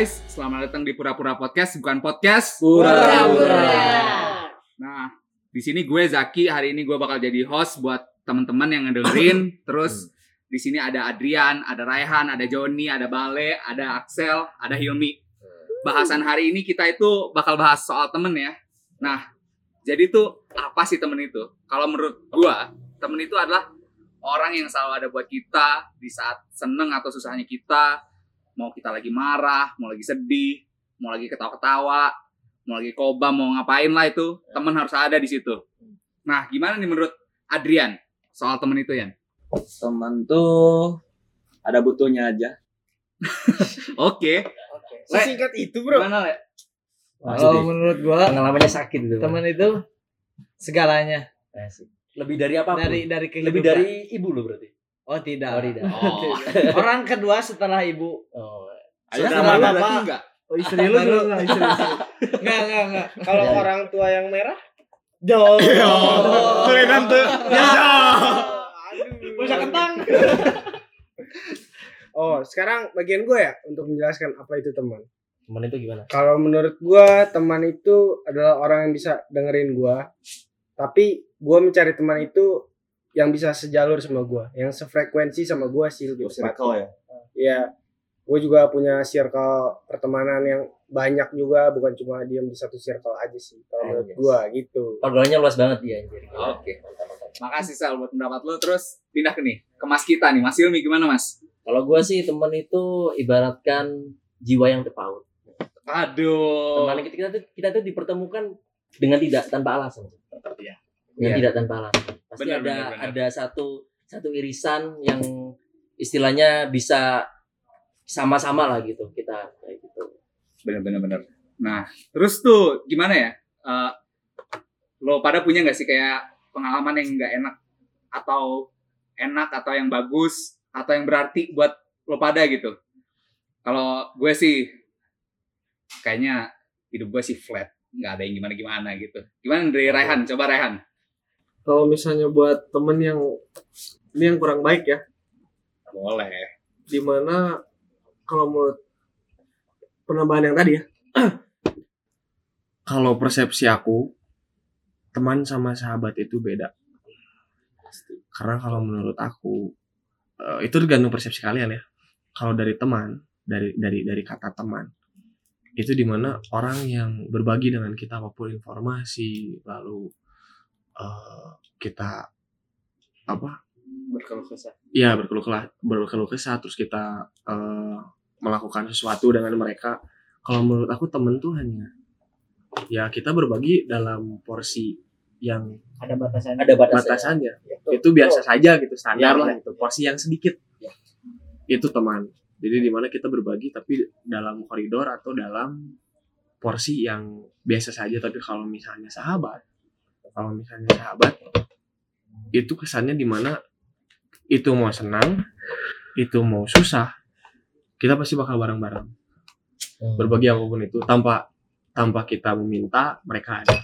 guys, selamat datang di Pura-Pura Podcast, bukan podcast. Pura-pura. Nah, di sini gue Zaki, hari ini gue bakal jadi host buat teman-teman yang ngedengerin. Terus di sini ada Adrian, ada Raihan, ada Joni, ada Bale, ada Axel, ada Hilmi. Bahasan hari ini kita itu bakal bahas soal temen ya. Nah, jadi tuh apa sih temen itu? Kalau menurut gue, temen itu adalah orang yang selalu ada buat kita di saat seneng atau susahnya kita. Mau kita lagi marah, mau lagi sedih, mau lagi ketawa-ketawa, mau lagi koba, mau ngapain lah itu, temen harus ada di situ. Nah, gimana nih menurut Adrian soal temen itu ya? Teman tuh ada butuhnya aja. Oke. Sesingkat itu bro. Gimana Le? Kalau menurut gua pengalamannya sakit itu. teman itu segalanya Lebih dari apa? dari dari kehidupan. lebih dari ibu lo berarti. Oh tidak. Oh, tidak. Oh. Orang kedua setelah ibu. Oh. Ayah sama bapak. berarti enggak? Oh istri lu dulu lah istri. Enggak enggak enggak. Kalau Ya. orang tua yang merah? Jo. Keren tuh. Ya. Aduh. Bisa kentang. Oh, sekarang bagian gue ya untuk menjelaskan apa itu teman. Temen itu gimana? Kalau menurut gua teman itu adalah orang yang bisa dengerin gua. Tapi gua mencari teman itu yang bisa sejalur sama gua, yang sefrekuensi sama gua sih lebih tepat. ya. Iya. Gue juga punya circle pertemanan yang banyak juga, bukan cuma diam di satu circle aja sih. Kalau menurut Anjas. gua gitu. Pergaulannya luas banget dia anjir. Oke. Makasih Sal buat pendapat lo. Terus pindah ke nih ke Mas kita nih. Mas Hilmi gimana Mas? Kalau gua sih temen itu ibaratkan jiwa yang terpaut. Aduh. Teman kita, kita tuh kita tuh dipertemukan dengan tidak tanpa alasan. Iya. Dengan Iya. tidak tanpa alasan. Pasti Benar, ada benar, benar. ada satu satu irisan yang istilahnya bisa sama-sama lah gitu kita kayak gitu. Bener-bener bener. Nah, terus tuh gimana ya? Eh, lo pada punya nggak sih kayak pengalaman yang nggak enak atau enak atau yang bagus atau yang berarti buat lo pada gitu? Kalau gue sih kayaknya hidup gue sih flat, nggak ada yang gimana-gimana gitu. Gimana dari Raihan? Coba Raihan. Kalau misalnya buat temen yang ini yang kurang baik ya. Boleh. di mana kalau menurut penambahan yang tadi ya. Kalau persepsi aku teman sama sahabat itu beda. Karena kalau menurut aku eh, itu tergantung persepsi kalian ya. Kalau dari teman dari dari dari kata teman itu di mana orang yang berbagi dengan kita apa pun informasi lalu eh, kita apa Berkeluh kesah. Iya berkeluh kesah, berkeluh kesah terus kita eh, melakukan sesuatu dengan mereka. Kalau menurut aku temen tuh hanya ya kita berbagi dalam porsi yang Ada batasan. Ada batasnya. batasannya. Itu biasa saja gitu standar Iya, lah iya, gitu. Porsi yang sedikit. Iya. Itu teman. Jadi di mana kita berbagi tapi dalam koridor atau dalam porsi yang biasa saja. Tapi kalau misalnya sahabat, kalau misalnya sahabat itu kesannya di mana itu mau senang, itu mau susah, kita pasti bakal bareng-bareng. Hmm. berbagi apa pun itu tanpa tanpa kita meminta mereka ada.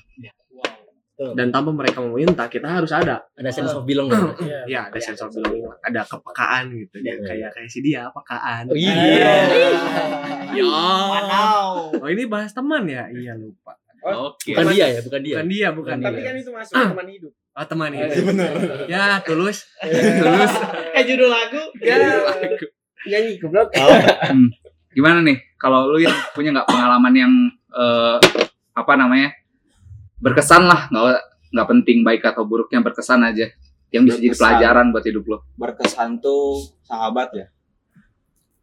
Dan tanpa mereka meminta kita harus ada. Ada sense of belong. gitu. ya ada sense of belonging. Ada kepekaan gitu. Iya. kayak kayak si dia pekaan. Oh, iya. ya Wow. oh ini bahas teman ya? Iya lupa Oke. Bukan dia ya, bukan dia. bukan dia bukan Tapi dia kan itu masuk Ah. teman hidup. oh teman Iya, itu bener. ya tulus tulus Eh judul lagu. Ya. Nyanyi goblok. Gimana nih? Kalau lu yang punya nggak pengalaman yang eh, apa namanya berkesan lah, nggak nggak penting baik atau buruknya berkesan aja, yang bisa jadi pelajaran buat hidup lo. Berkesan tuh sahabat ya.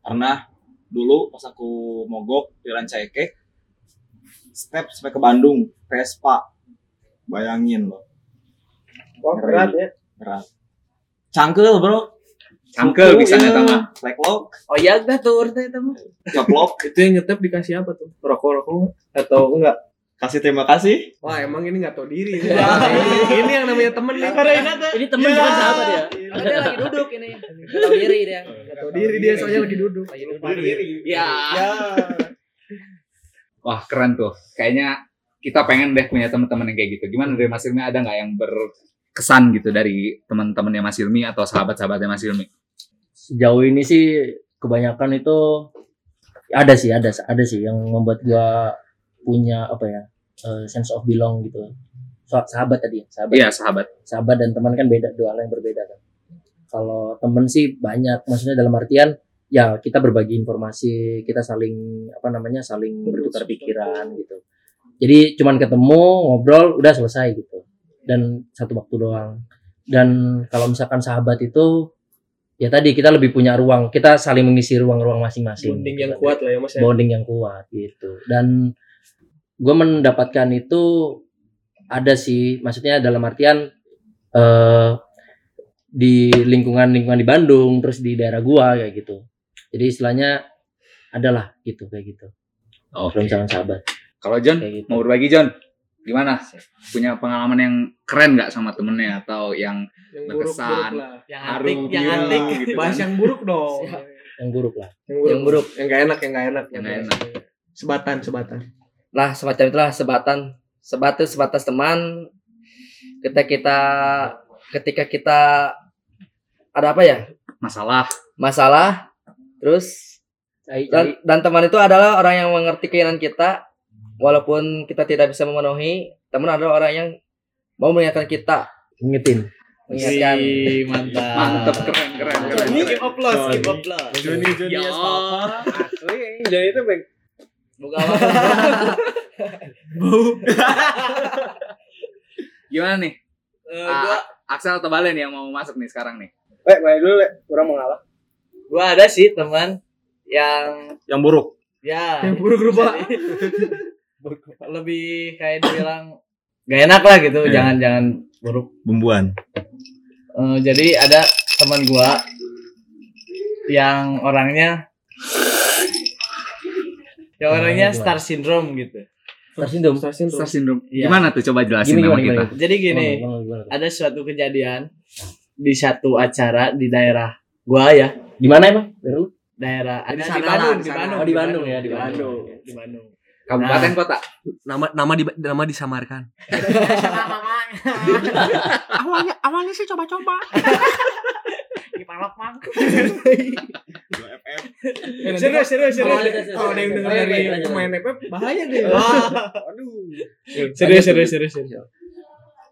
Karena dulu pas aku mogok di Rancaike, step sampai ke Bandung, Vespa. Bayangin loh, Wah berat ya. berat. Cangkel bro, Cangkel bisa iya. nggak sama. Flag lock, Oh iya dah tuh urut itu mah. lock. itu yang ngetep dikasih apa tuh rokok rokok atau enggak Kasih terima kasih. wah emang ini nggak tahu diri ini, Ya. ini, ini yang namanya temen nih Ini teman bukan sahabat ya. Karena dia lagi duduk ini. Tahu diri dia. nggak tahu diri dia soalnya lagi duduk Lagi lupa diri. Ya. Ya. Wah keren tuh. Kayaknya kita pengen deh punya teman-teman yang kayak gitu. Gimana dari Mas Ilmi ada nggak yang berkesan gitu dari teman-temannya Mas Ilmi atau sahabat-sahabatnya Mas Ilmi? Sejauh ini sih kebanyakan itu ada sih ada ada sih yang membuat gua punya apa ya eh, sense of belong gitu sahabat tadi ya sahabat Iya, sahabat. sahabat dan teman kan beda dua hal yang berbeda kan kalau temen sih banyak maksudnya dalam artian ya kita berbagi informasi kita saling apa namanya saling bertukar pikiran gitu. Jadi cuman ketemu ngobrol udah selesai gitu. Dan satu waktu doang. Dan kalau misalkan sahabat itu ya tadi kita lebih punya ruang. Kita saling mengisi ruang-ruang masing-masing bonding gitu yang kan. kuat lah ya mas ya? Bonding yang kuat gitu. Dan gue mendapatkan itu ada sih. Maksudnya dalam artian eh di lingkungan lingkungan di Bandung terus di daerah gua kayak gitu jadi istilahnya adalah gitu kayak gitu. Oke. kalau misalkan sahabat. Kalau John kayak gitu. mau berbagi John, gimana? Punya pengalaman yang keren nggak sama temennya atau yang yang berkesan. lah. Yang antik yang antik. gitu kan. bahas yang buruk dong. Yang buruk lah. Yang buruk. Yang buruk. yang gak enak yang gak enak. Yang nggak enak. sebatan sebatan. Lah semacam itulah sebatan. Sebatas sebatas teman. Ketika kita ketika kita ada apa ya? Masalah? masalah terus dan, dan teman itu adalah orang yang mengerti keinginan kita walaupun kita tidak bisa memenuhi teman adalah orang yang mau mengingatkan kita ngingetin mengingatkan Wih, mantap Mantep keren keren keren. Ini keren. give applause, give applause. Joni Joni Ya. Asli jadi itu baik. bukan apa Gimana nih? Eh, Ah, gua Axel atau Balen yang mau masuk nih sekarang nih? Eh, main dulu, Le. Kurang mau ngalah. Gua ada sih teman yang Yang buruk. ya Yang buruk rupa. lebih kayak dibilang gak enak lah gitu Iya. jangan jangan buruk Bumbuan. Eh, jadi ada teman gua yang orangnya yang orangnya Gimana, star syndrome gitu. star syndrome Star syndrome. Star syndrome. Iya. Gimana tuh coba jelasin Gimana, sama gimana, kita? gimana? Jadi gini, Gimana, gimana, gimana? ada suatu kejadian di satu acara di daerah gua ya, di mana emang Daerah lu? daerah Di ada sana di Bandung, di. Bandung, Oh, di Bandung ya, di Bandung. Bandung, di Bandung. Kabupaten Nah. kota. Nama nama di nama disamarkan. awalnya awalnya sih coba-coba di palak mang serius serius serius kalau ada yang denger Baik, dari pemain FF bahaya deh Aduh. serius serius serius serius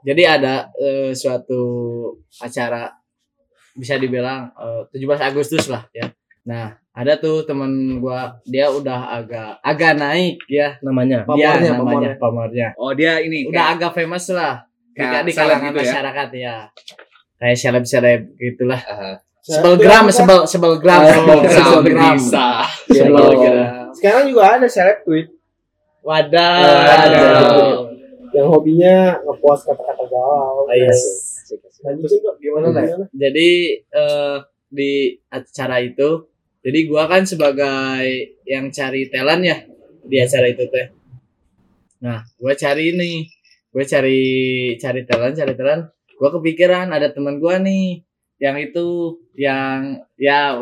Jadi ada eh, suatu acara bisa dibilang eh, 17 Agustus lah ya. Nah, ada tuh temen gua dia udah agak agak naik ya. namanya Dia Pamornya, namanya pamornya. Oh dia ini Udah agak famous lah. kayak Kayak di kalangan gitu ya? masyarakat ya. Kayak seleb-seleb gitulah. Uh, Sebel gram, sebel sebel gram, sebel sebel gram. bisa. Sebel gram. Sekarang juga ada seleb tweet Wadah. Wadah. yang hobinya ngepost kata-kata galau. Oh, yes. Lanjutin kok gimana lah? Jadi eh, di acara itu, jadi gua kan sebagai yang cari talent ya di acara itu teh. Nah, gua cari nih, gua cari cari talent, cari talent. Gua kepikiran ada teman gua nih yang itu yang ya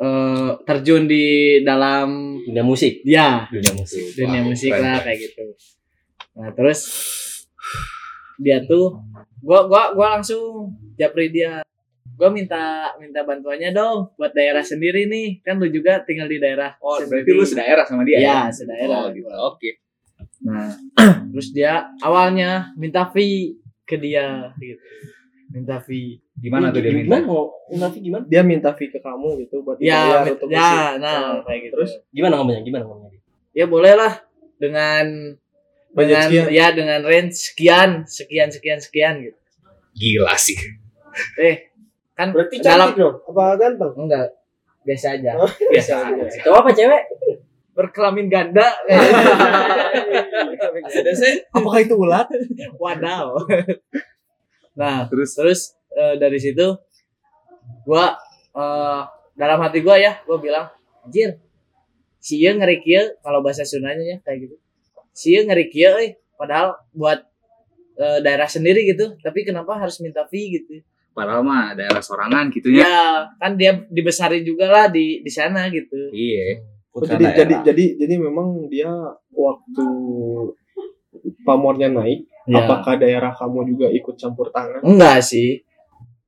eh, terjun di dalam dunia musik ya dunia musik dunia musik keren, lah keren. kayak gitu. Nah terus dia tuh, gua gua gua langsung japri dia. Gua minta minta bantuannya dong buat daerah sendiri nih. Kan lu juga tinggal di daerah. Oh sendiri. berarti lu sedaerah sama dia Iya, ya? sedaerah. Oh gitu. Oke. Nah, terus dia awalnya minta fee ke dia gitu. Minta fee. Gimana tuh dia minta? gimana mau Nafi gimana dia minta fee ke kamu gitu buat Ya, mit- untuk ya, nah Nah, kayak gitu. terus gimana ngomongnya gimana ngomongnya ya boleh lah dengan dengan sekian. ya dengan range sekian sekian sekian sekian gitu. Gila sih. Eh, kan Berarti dalam dong? Apa ganteng? enggak biasa aja. Oh. Biasa aja. cowok apa cewek Berkelamin ganda. ada sih apakah itu ulat Wadaw. Nah, Terus terus eh, dari situ gua eh, dalam hati gua ya, gua bilang, anjir. Si ieu ngeri kieu kalau bahasa Sundanya ya kayak gitu. Si ieu ngeri kieu euy, padahal buat eh, daerah sendiri gitu, tapi kenapa harus minta fee gitu? padahal mah daerah sorangan gitu ya. Ya, kan dia dibesarin juga lah di di sana gitu. Iya. Oh, jadi jadi jadi jadi memang dia waktu pamornya naik Ya. apakah daerah kamu juga ikut campur tangan Enggak sih.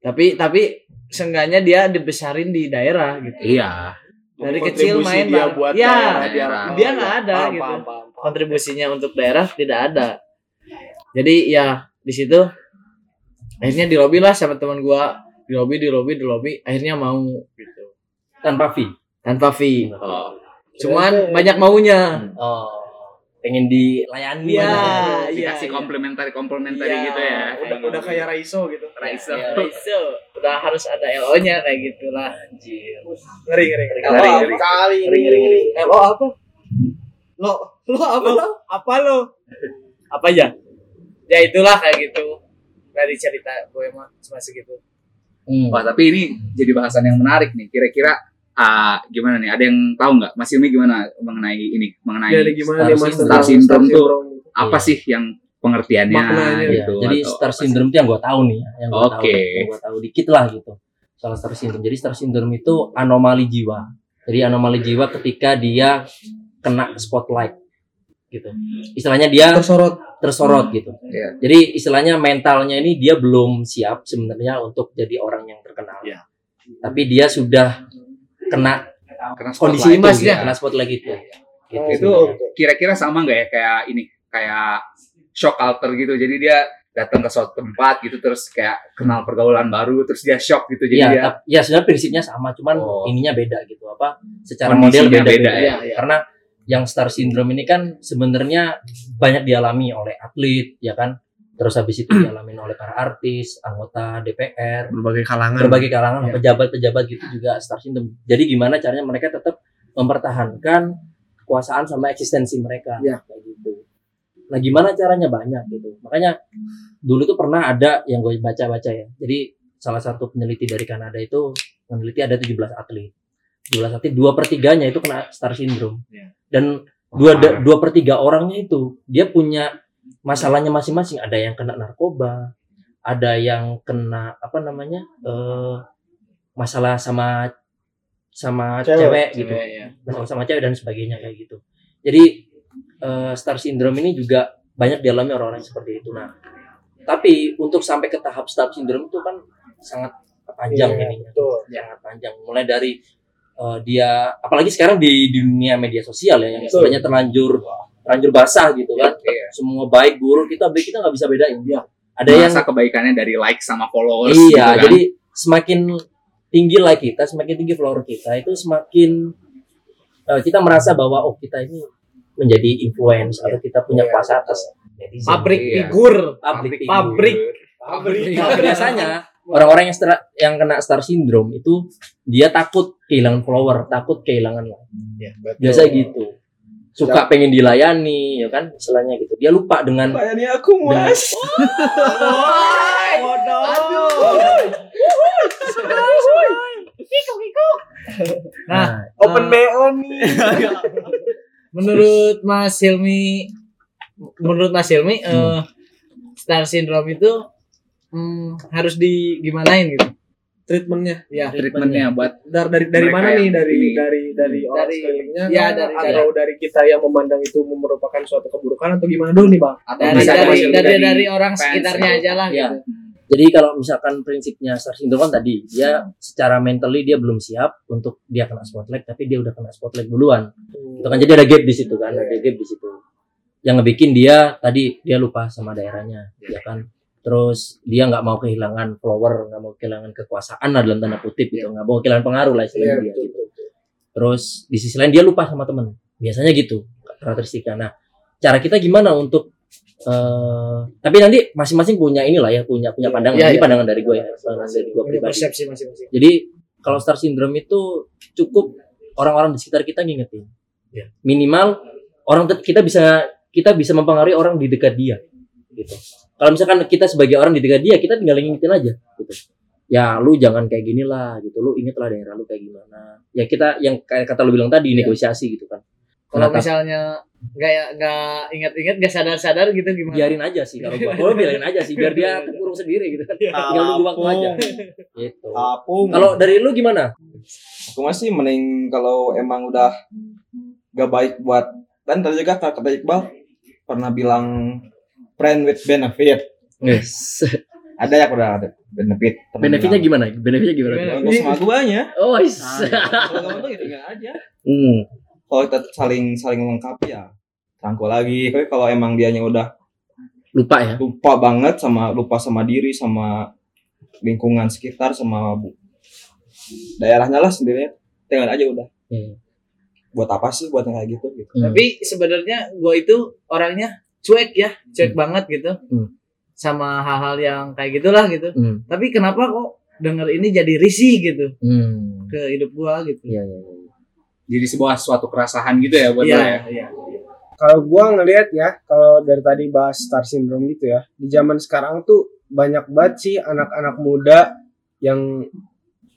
Tapi tapi seenggaknya dia dibesarin di daerah gitu. Iya. dari kecil main dia bang buat ya daerah, dia, daerah. dia nggak ada Paham, gitu paham, paham, paham. Kontribusinya untuk daerah tidak ada jadi ya di situ akhirnya di lobby lah sama teman gua di lobby di lobby di lobby akhirnya mau gitu tanpa fee tanpa fee Oh, cuman banyak maunya oh pengen dilayani iya, dikasih iya. komplementari komplementari Iya. gitu ya. Udah udah kayak Raiso gitu. Raiso. Ya, so, udah harus ada LO nya kayak gitulah anjir Ngeri ngeri ngeri. Ngeri, ngeri. kali Ngeri, ngeri, ngeri. LO apa Lo lo apa lo? apa lo apa ya ya itulah kayak gitu dari cerita gue mah cuma segitu Hmm. Wah, tapi ini jadi bahasan yang menarik nih. Kira-kira ah, gimana nih? Ada yang tahu nggak? Mas Yumi gimana mengenai ini? Mengenai Jadi gimana Star nih tentang Star Syndrome tuh Syndrome? apa Iya. sih yang pengertiannya Maknanya, Iya, gitu? jadi atau star syndrome itu yang gue tahu nih, ya, yang gue tahu, Oke. yang gue tahu dikit lah gitu. Soal star syndrome. Jadi star syndrome itu anomali jiwa. Jadi anomali jiwa ketika dia kena spotlight gitu. Istilahnya dia Tersorot. tersorot gitu. Iya. Jadi istilahnya mentalnya ini dia belum siap sebenarnya untuk jadi orang yang terkenal. Iya. Tapi dia sudah kena Karena kondisi itu, Mas, ya. kena spotlight gitu. Gitu itu kira-kira sama nggak ya kayak ini kayak shock alter gitu jadi dia datang ke suatu tempat gitu terus kayak kenal pergaulan baru terus dia shock gitu jadi Iya, dia ya sebenarnya prinsipnya sama, cuman Oh. ininya beda gitu. Apa secara Kondisinya model beda, beda beda, ya. Iya, iya. Karena yang star syndrome ini kan sebenarnya banyak dialami oleh atlet, ya kan. Terus habis itu dialami oleh para artis, anggota DPR, berbagai kalangan berbagai kalangan, Iya. pejabat-pejabat gitu juga star syndrome. Jadi gimana caranya mereka tetap mempertahankan kekuasaan sama eksistensi mereka, Iya. kayak gitu. Nah, gimana caranya banyak gitu. Makanya dulu tuh pernah ada yang gue baca-baca ya. Jadi salah satu peneliti dari Kanada itu meneliti ada 17 atlet. 17 atlet, dua per tiganya itu kena star syndrome. Iya. Dan dua da- dua per tiga orangnya itu dia punya masalahnya masing-masing. Ada yang kena narkoba, ada yang kena apa namanya eh masalah sama sama Cewek. cewek, gitu Cewek, ya. masalah sama cewek dan sebagainya kayak gitu. Jadi eh, star syndrome ini juga banyak dialami orang-orang seperti itu. Nah, tapi untuk sampai ke tahap star syndrome itu kan sangat panjang Iya, ininya, betul. sangat panjang. Mulai dari eh, dia, apalagi sekarang di dunia media sosial ya, yang Betul. istilahnya terlanjur terlanjur basah gitu kan. Iya. Semua baik buruk kita kita nggak bisa bedain. Iya. Ada yang Masa kebaikannya dari like sama followers iya, gitu kan. jadi semakin tinggi like kita, semakin tinggi follower kita, itu semakin eh, kita merasa bahwa oh kita ini menjadi influence atau kita punya Iya, kuasa atas netizen. pabrik Iya. figur pabrik. Pabrik. Nah, biasanya orang-orang yang star- yang kena star syndrome itu dia takut kehilangan follower, takut kehilangan like. Biasa gitu. Suka pengen dilayani, ya kan? Istilahnya gitu. Dia lupa dengan Layani aku dengan mas. Nah, Open eh, BO nih. menurut Mas Hilmi menurut Mas Hilmi eh, star syndrome itu hmm, harus di gimanain gitu Treatmentnya ya treatmentnya buat dari dari, dari mana nih dari ini. dari dari orang Dari- sekelilingnya ya, dari- atau dari kita yang memandang itu merupakan suatu keburukan atau gimana dulu nih bang? atau dari bisa dari, masuk dari dari orang fans sekitarnya aja lah Iya. gitu Jadi kalau misalkan prinsipnya star syndrome kan tadi dia secara mentally dia belum siap untuk dia kena spotlight tapi dia udah kena spotlight duluan. Itu kan jadi ada gap di situ kan, ada gap di situ. Yang ngebikin dia tadi dia lupa sama daerahnya, ya kan. Terus dia nggak mau kehilangan follower, nggak mau kehilangan kekuasaan lah dalam tanda kutip gitu, nggak mau kehilangan pengaruh lah istilahnya dia gitu. Terus di sisi lain dia lupa sama temen, biasanya gitu karakteristiknya. Nah, cara kita gimana untuk eh tapi nanti masing-masing punya inilah ya punya punya pandangan. Iya, ini iya. pandangan dari gue ya pandangan dari gue pribadi. persepsi masing-masing. Jadi kalau star syndrome itu cukup orang-orang di sekitar kita ngingetin. Iya. minimal orang kita bisa kita bisa mempengaruhi orang di dekat dia gitu kalau misalkan kita sebagai orang di dekat dia kita tinggal ngingetin aja gitu. Ya lu jangan kayak gini lah gitu. Lu inget lah daerah lu kayak gimana. Ya kita yang kayak kata lu bilang tadi Iya. negosiasi gitu kan. Kalau misalnya nggak nggak ingat-ingat nggak sadar-sadar gitu gimana? Biarin aja sih kalau gua. Gua biarin aja sih biar dia kekurung sendiri gitu kan. Tinggal nunggu waktu aja. Gitu. Apung. kalau dari lu gimana? Aku masih mending kalau emang udah gak baik buat dan tadi juga kata Iqbal pernah bilang friend with benefit. yes ada ya udah ada benefit temen Benefitnya bilang. gimana? Benefitnya gimana? Nggak usah guanya Oh, is. kalau kamu tuh gitu aja hmm. kalau kita saling saling melengkapi ya rangkul lagi tapi kalau emang dianya udah Lupa ya. lupa banget sama lupa sama diri sama lingkungan sekitar sama bu- daerahnya lah sendiri tinggal aja udah Hmm. buat apa sih buat yang kayak gitu gitu Hmm. Tapi sebenarnya gue itu orangnya cuek ya, cuek banget gitu. Hmm. Sama hal-hal yang kayak gitulah gitu. Hmm. Tapi kenapa kok denger ini jadi risih gitu Hmm. ke hidup gua gitu. Iya, iya, iya. Jadi sebuah suatu kerasahan gitu ya buat lo ya. Iya, iya. Kalau gua ngelihat ya, kalau dari tadi bahas star syndrome gitu ya, di zaman sekarang tuh banyak banget sih anak-anak muda yang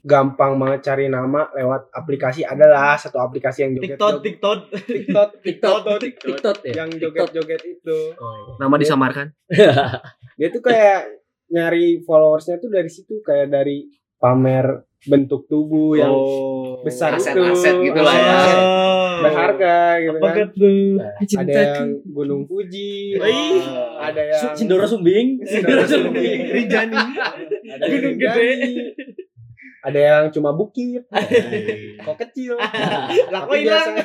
gampang banget cari nama lewat aplikasi adalah satu aplikasi yang joget TikTok, TikTok. TikTok TikTok, TikTok ya. yang joget-joget itu Oh. Nama disamarkan. dia tuh kayak nyari followersnya tuh dari situ kayak dari pamer bentuk tubuh yang besar itu Aset-aset gitu lah ya. berharga gitu Apa kan tuh? ada yang Gunung Fuji ada yang Sindoro Sumbing. Sindoro Sumbing. Rinjani. ada Gunung Gede. Ada yang cuma bukit. Kok kecil? Lah kok tapi hilang?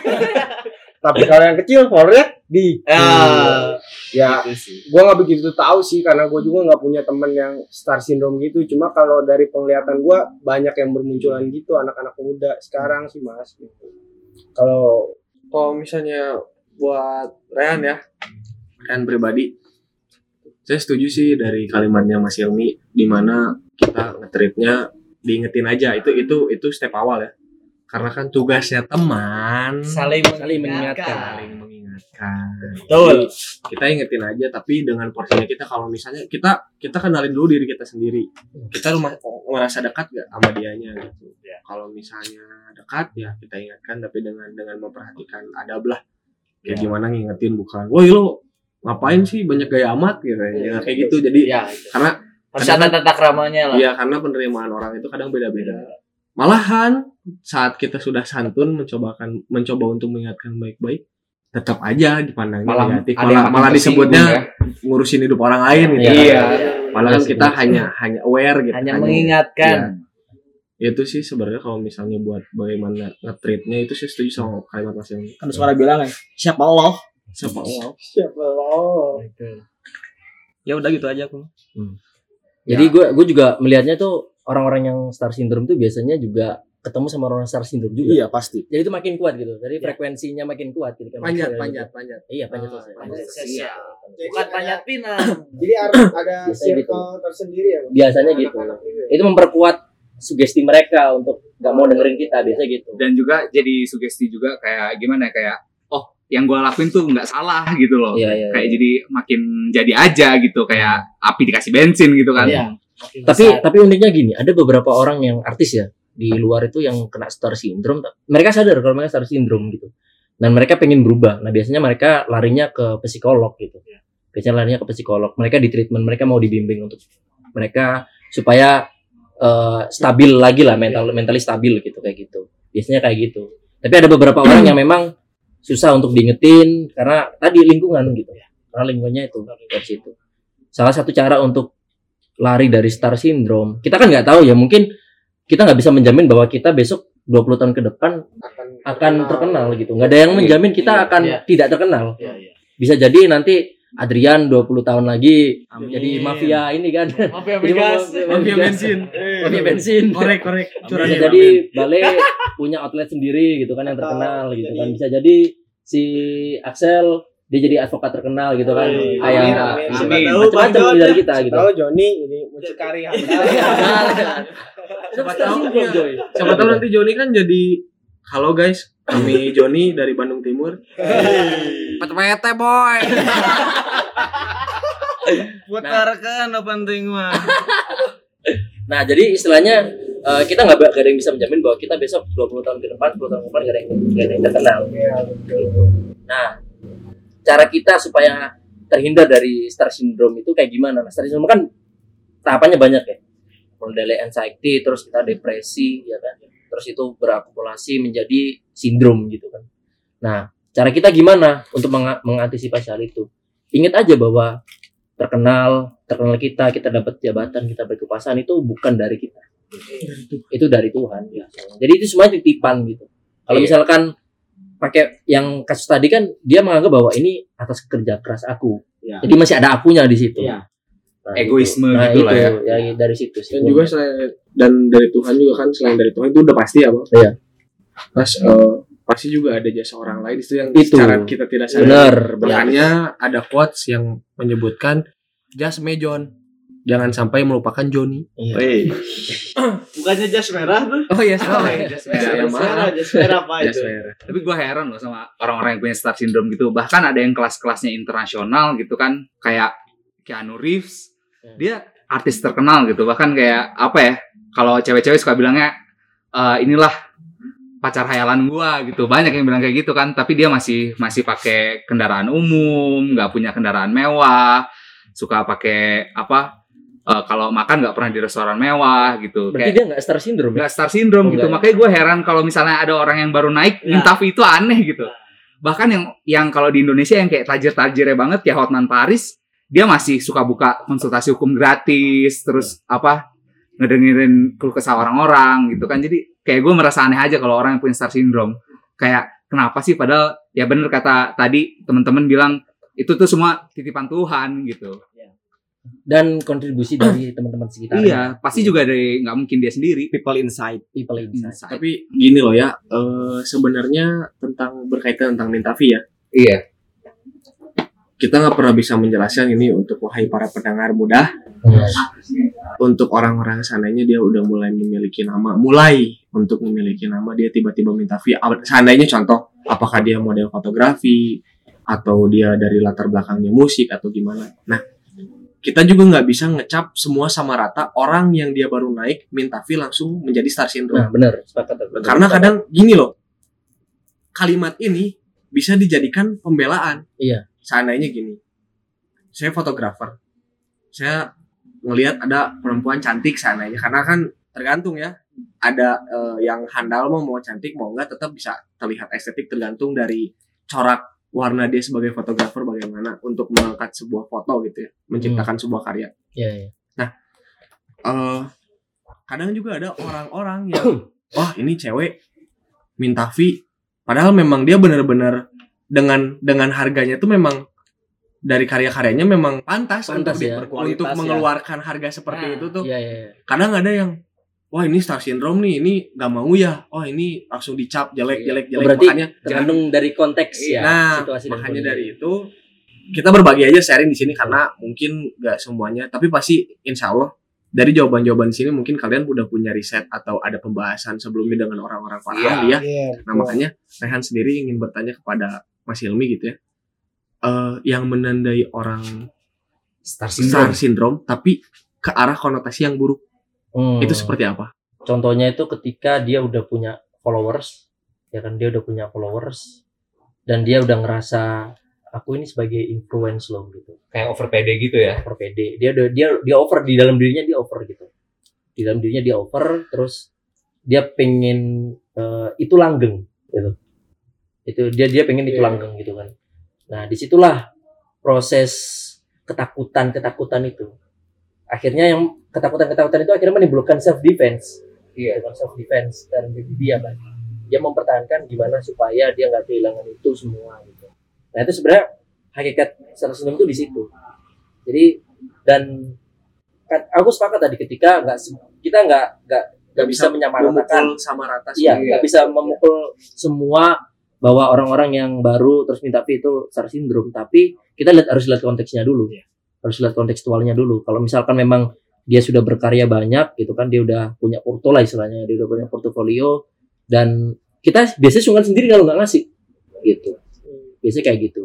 tapi kalau yang kecil followernya di. Ah, ya gitu sih. gue nggak begitu tahu sih karena gue juga nggak punya temen yang star syndrome gitu. Cuma kalau dari penglihatan gue banyak yang bermunculan gitu anak-anak muda sekarang sih mas gitu. Kalau Kalau misalnya buat Rehan ya, Rehan pribadi, saya setuju sih dari kalimatnya Mas Ilmi, di mana kita ngetritnya diingetin aja itu itu itu step awal ya. Karena kan tugasnya teman Saling Saling mengingatkan. saling mengingatkan. Betul. Kita ingetin aja tapi dengan porsinya kita kalau misalnya kita kita kenalin dulu diri kita sendiri. Kita rumah merasa dekat gak sama dianya gitu. Kalau misalnya dekat ya kita ingatkan tapi dengan dengan memperhatikan adab lah. Kayak gimana ngingetin bukan, woi lo ngapain sih banyak gaya amat gitu ya kayak gitu. Jadi Ya, itu. karena harus ada tata keramanya lah. Iya karena penerimaan orang itu kadang beda-beda. Malahan saat kita sudah santun mencobakan mencoba untuk mengingatkan baik-baik, tetap aja dipandangnya Malah negatif. Malah, malah disebutnya ya. ngurusin hidup orang lain gitu. Iya. Padahal kan Iya sih, kita iya sih. hanya hanya aware gitu. Hanya mengingatkan. Iya. Itu sih sebenarnya kalau misalnya buat bagaimana nge-treatnya itu saya setuju sama kalimat Mas yang kan suara bilang ya siapa Allah siapa Allah. siapa lo Ya udah gitu aja aku. Jadi gue gue juga melihatnya tuh orang-orang yang star syndrome tuh biasanya juga ketemu sama orang star syndrome juga. Iya pasti. Jadi itu makin kuat gitu. Jadi frekuensinya makin kuat gitu kan. Panjat, panjat, gitu. panjat. Iya, panjat Ah, sosial. Panjat Panjat sosial. Jadi Bukan panjat pinang. jadi harus ada Biasanya circle tersendiri ya Bang? Biasanya gitu. Anak-anak ini. Itu memperkuat sugesti mereka untuk nggak mau dengerin kita biasanya gitu. Dan juga jadi sugesti juga kayak gimana ya, kayak yang gue lakuin tuh nggak salah gitu loh. Iya, iya. Kayak jadi makin jadi aja gitu kayak api dikasih bensin gitu kan. Iya. Tapi tapi uniknya gini, ada beberapa orang yang artis ya di luar itu yang kena star syndrome. Mereka sadar kalau mereka star syndrome gitu. Dan mereka pengen berubah. Nah, biasanya mereka larinya ke psikolog gitu. Biasanya larinya ke psikolog. Mereka di treatment, mereka mau dibimbing untuk mereka supaya eh, stabil lagi lah mental mentally stabil gitu kayak gitu. Biasanya kayak gitu. Tapi ada beberapa orang yang memang susah untuk diingetin karena tadi lingkungan gitu. Karena lingkungannya itu dari situ. Salah satu cara untuk lari dari star syndrome. Kita kan nggak tahu ya, mungkin kita nggak bisa menjamin bahwa kita besok 20 tahun ke depan akan akan terkenal gitu. Nggak ada yang menjamin kita akan Iya. tidak terkenal. Iya, iya. Bisa jadi nanti Adrian 20 tahun lagi jadi mafia ini kan. Mafia migas. Mafia bensin. Mafia bensin. Korek, korek. Bisa jadi Bale punya outlet sendiri gitu kan yang terkenal gitu kan. Bisa jadi si Axel dia jadi advokat terkenal gitu kan. Amin, Kayak amin. Amin. macam-macam dari kita gitu. tahu Joni ini mucikari Siapa tahu. Siapa tahu nanti Joni kan jadi Halo guys, kami Joni dari Bandung Timur. Pete boy. Putarkan apa penting mah. Nah, jadi istilahnya eh, kita nggak nggak ada yang bisa menjamin bahwa kita besok 20 tahun ke depan, 10 tahun ke depan nggak ada yang nggak ada yang terkenal. Nah, cara kita supaya terhindar dari star syndrome itu kayak gimana? Nah, star syndrome kan tahapannya banyak ya. Mulai dari anxiety, terus kita depresi, ya kan. Terus itu berakumulasi menjadi sindrom gitu kan. Nah, cara kita gimana untuk menga- mengantisipasi hal itu? Ingat aja bahwa terkenal terkenal kita kita dapat jabatan kita berkekuasaan itu bukan dari kita itu dari Tuhan ya. jadi itu semuanya titipan gitu kalau Iya. misalkan pakai yang kasus tadi kan dia menganggap bahwa ini atas kerja keras aku Iya. jadi masih ada akunya di situ Iya. Nah, Egoisme nah, gitu itu, lah ya. ya dari situ sih dan juga selain dan dari Tuhan juga kan selain dari Tuhan itu udah pasti ya bang Iya. Mas eh, pasti juga ada jasa orang lain itu yang Itu. secara kita tidak sadar makanya ada quotes yang menyebutkan just me John jangan sampai melupakan Johnny Iya. Bukannya jas merah tuh? oh iya Oh, iya, just merah. Ya, Jas merah, jas merah apa itu? merah. Tapi gue heran loh sama orang-orang yang punya star syndrome gitu. Bahkan ada yang kelas-kelasnya internasional gitu kan. Kayak Keanu Reeves. Hmm. Dia artis terkenal gitu. Bahkan kayak apa ya. Kalau cewek-cewek suka bilangnya. "Eh, inilah pacar hayalan gua gitu. Banyak yang bilang kayak gitu kan. Tapi dia masih masih pakai kendaraan umum. nggak punya kendaraan mewah. Suka pakai apa. eh, kalau makan nggak pernah di restoran mewah gitu. berarti Kayak- dia nggak star syndrome ya? nggak star syndrome Oh, gitu. nggak ya? Makanya gue heran kalau misalnya ada orang yang baru naik Ya. minta fee itu aneh gitu. Bahkan yang yang kalau di Indonesia yang kayak tajir-tajirnya banget kayak Hotman Paris, dia masih suka buka konsultasi hukum gratis, terus apa ngedengerin keluh kesah orang-orang gitu kan. Jadi kayak gue merasa aneh aja kalau orang yang punya star syndrome. Kayak kenapa sih padahal ya bener kata tadi teman-teman bilang itu tuh semua titipan Tuhan gitu. dan kontribusi dari teman-teman sekitar Iya, pasti juga dari nggak mungkin dia sendiri. people inside. people inside Insight. tapi gini loh ya eh, sebenarnya tentang berkaitan tentang Nintavi ya Iya. Kita nggak pernah bisa menjelaskan ini untuk wahai para pendengar muda Hmm. untuk orang-orang sananya dia udah mulai memiliki nama mulai untuk memiliki nama dia tiba-tiba minta via seandainya contoh apakah dia model fotografi atau dia dari latar belakangnya musik atau gimana nah kita juga nggak bisa ngecap semua sama rata orang yang dia baru naik minta fee langsung menjadi star nah syndrome sepakat benar. karena kadang gini loh kalimat ini bisa dijadikan pembelaan Iya. Seandainya gini saya fotografer saya ngelihat ada perempuan cantik seandainya karena kan tergantung ya ada eh, yang handal mau mau cantik mau enggak tetap bisa terlihat estetik tergantung dari corak warna dia sebagai fotografer bagaimana untuk mengangkat sebuah foto gitu ya menciptakan sebuah karya. Iya, iya. eh kadang juga ada orang-orang yang wah ini cewek minta fee. Padahal memang dia benar-benar dengan dengan harganya tuh memang dari karya-karyanya memang pantas, Pantas untuk, ya. Berkualitas untuk ya. mengeluarkan harga seperti Nah, itu tuh Iya, iya, iya. kadang ada yang wah ini star syndrome nih ini gak mau ya oh ini langsung dicap jelek jelek Oh, jelek berarti makanya tergantung dari konteks ya nah situasi makanya dari itu kita berbagi aja sharing di sini karena mungkin nggak semuanya tapi pasti insya Allah dari jawaban-jawaban di sini mungkin kalian udah punya riset atau ada pembahasan sebelumnya dengan orang-orang para Iya. ahli ya Iya. nah makanya Rehan sendiri ingin bertanya kepada Mas Hilmi gitu ya. Eh, yang menandai orang Star star syndrome. Tapi ke arah konotasi yang buruk. Hmm. itu seperti apa? Contohnya itu ketika dia udah punya followers ya kan dia udah punya followers dan dia udah ngerasa aku ini sebagai influence loh gitu. Kayak over PD gitu ya. over PD dia udah dia dia over di dalam dirinya dia over gitu. Di dalam dirinya dia over terus dia pengen eh, itu langgeng gitu itu dia dia pengen Iya. langgeng gitu kan. Nah di situlah proses ketakutan ketakutan itu. Akhirnya yang ketakutan ketakutan itu akhirnya menimbulkan self defense iya. Self defense dan dia kan dia mempertahankan gimana supaya dia nggak kehilangan itu semua gitu. Nah itu sebenarnya hakikat secara sendiri itu di situ. Jadi dan kan, aku sepakat tadi ketika nggak kita nggak nggak nggak bisa menyamaratakan. sama rata iya nggak bisa memukul semua bahwa orang-orang yang baru terus minta fee itu star syndrome tapi kita lihat harus lihat konteksnya dulu. Harus lihat kontekstualnya dulu. Kalau misalkan memang dia sudah berkarya banyak gitu kan dia udah punya porto lah istilahnya dia udah punya portofolio dan kita biasanya sungkan sendiri kalau nggak ngasih gitu. Biasanya kayak gitu.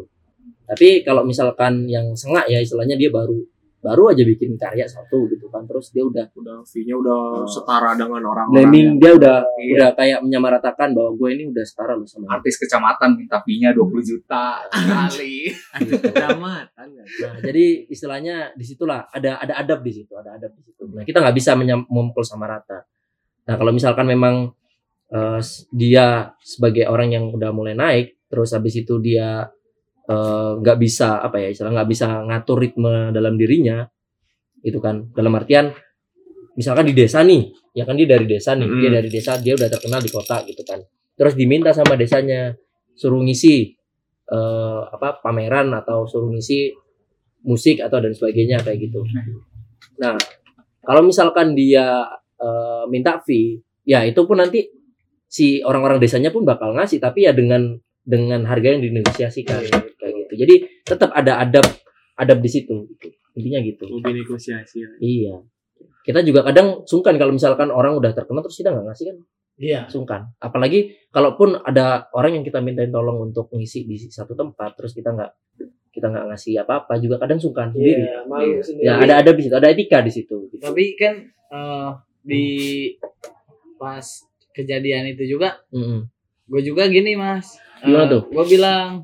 Tapi kalau misalkan yang sengak ya istilahnya dia baru baru aja bikin karya satu gitu kan terus dia udah udah fee-nya udah Oh. setara dengan orang-orang blaming dia udah Iya. udah kayak menyamaratakan bahwa gue ini udah setara loh sama Artis kecamatan minta fee-nya 20 juta sekali. kecamatan kan. Nah, jadi istilahnya di situlah ada ada adab di situ, ada adab di situ. Nah, kita nggak bisa menyam- memukul sama rata. Nah, kalau misalkan memang s- dia sebagai orang yang udah mulai naik, terus habis itu dia eh, nggak bisa apa ya istilah nggak bisa ngatur ritme dalam dirinya itu kan. Dalam artian misalkan di desa nih ya kan dia dari desa nih dia Mm. dari desa dia udah terkenal di kota gitu kan. Terus diminta sama desanya suruh ngisi eh, apa pameran atau suruh ngisi musik atau dan sebagainya kayak gitu. Nah kalau misalkan dia eh, minta fee ya itu pun nanti si orang-orang desanya pun bakal ngasih tapi ya dengan dengan harga yang dinegosiasikan kayak gitu jadi tetap ada adab adab di situ gitu. intinya gitu Lebih negosiasi. iya kita juga kadang sungkan kalau misalkan orang udah terkenal terus kita nggak ngasih kan Iya. sungkan apalagi kalaupun ada orang yang kita mintain tolong untuk ngisi di satu tempat terus kita nggak kita nggak ngasih apa-apa juga kadang sungkan sendiri Iya, malu sendiri. ya ada ada di situ ada etika di situ gitu. Tapi kan eh, di pas kejadian itu juga Mm-mm. gue juga gini mas Gimana tuh? gue bilang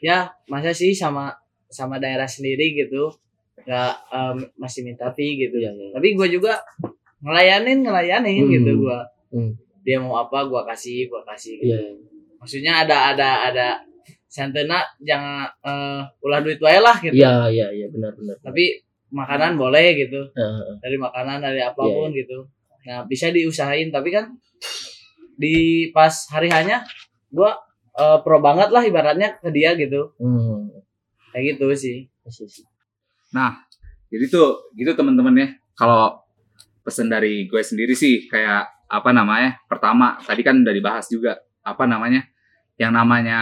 ya masa sih sama sama daerah sendiri gitu nggak em, masih minta fee gitu Iya, iya. tapi gue juga ngelayanin ngelayanin Hmm. gitu gue Hmm. dia mau apa gue kasih gue kasih gitu. Iya. maksudnya ada ada ada santena jangan eh, ulah duit wae lah gitu Iya, iya, iya, benar, benar. tapi makanan boleh gitu Heeh. dari makanan dari Iya, apa pun gitu nah bisa diusahain tapi kan di pas hari hanya gua eh, pro banget lah ibaratnya ke dia gitu Hmm. kayak gitu sih sih. Jadi tuh gitu teman-teman ya. Kalau pesen dari gue sendiri sih kayak apa namanya? Pertama tadi kan udah dibahas juga apa namanya? Yang namanya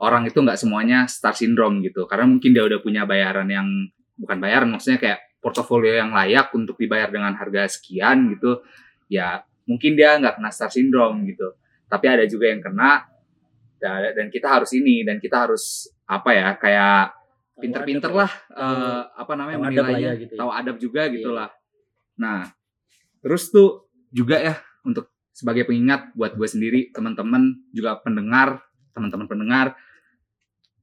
orang itu nggak semuanya star syndrome gitu. Karena mungkin dia udah punya bayaran yang bukan bayaran maksudnya kayak portofolio yang layak untuk dibayar dengan harga sekian gitu. Ya mungkin dia nggak kena star syndrome gitu. Tapi ada juga yang kena dan kita harus ini dan kita harus apa ya kayak pinter-pinter lah eh, apa namanya lah menilainya ya gitu ya. tahu adab juga gitu Iya. lah nah terus tuh juga ya untuk sebagai pengingat buat gue sendiri teman-teman juga pendengar teman-teman pendengar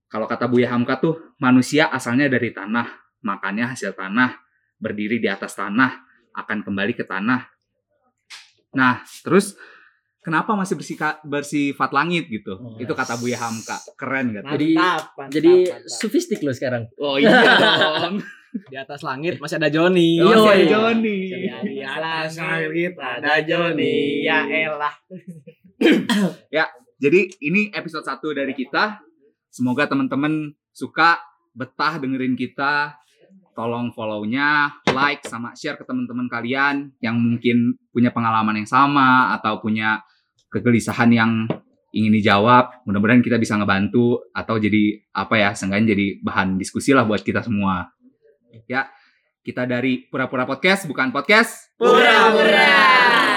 kalau kata Buya Hamka tuh manusia asalnya dari tanah makanya hasil tanah berdiri di atas tanah akan kembali ke tanah nah terus kenapa masih bersika- bersifat langit gitu Oh, itu kata Buya Hamka keren gak Jadi- Mantap, mantap, Jadi mantap. sofistik lo sekarang. oh iya dong Di atas langit masih ada Joni. Oh, masih ada Yoi. Joni. di atas langit ada Joni ya elah Jadi ini episode 1 dari kita. Semoga teman-teman suka, betah dengerin kita. Tolong follow-nya, like, sama share ke teman-teman kalian yang mungkin punya pengalaman yang sama atau punya kegelisahan yang ingin dijawab. Mudah-mudahan kita bisa ngebantu atau jadi apa ya, seenggaknya jadi bahan diskusi lah buat kita semua. Ya, kita dari Pura-Pura Podcast, bukan podcast. pura-pura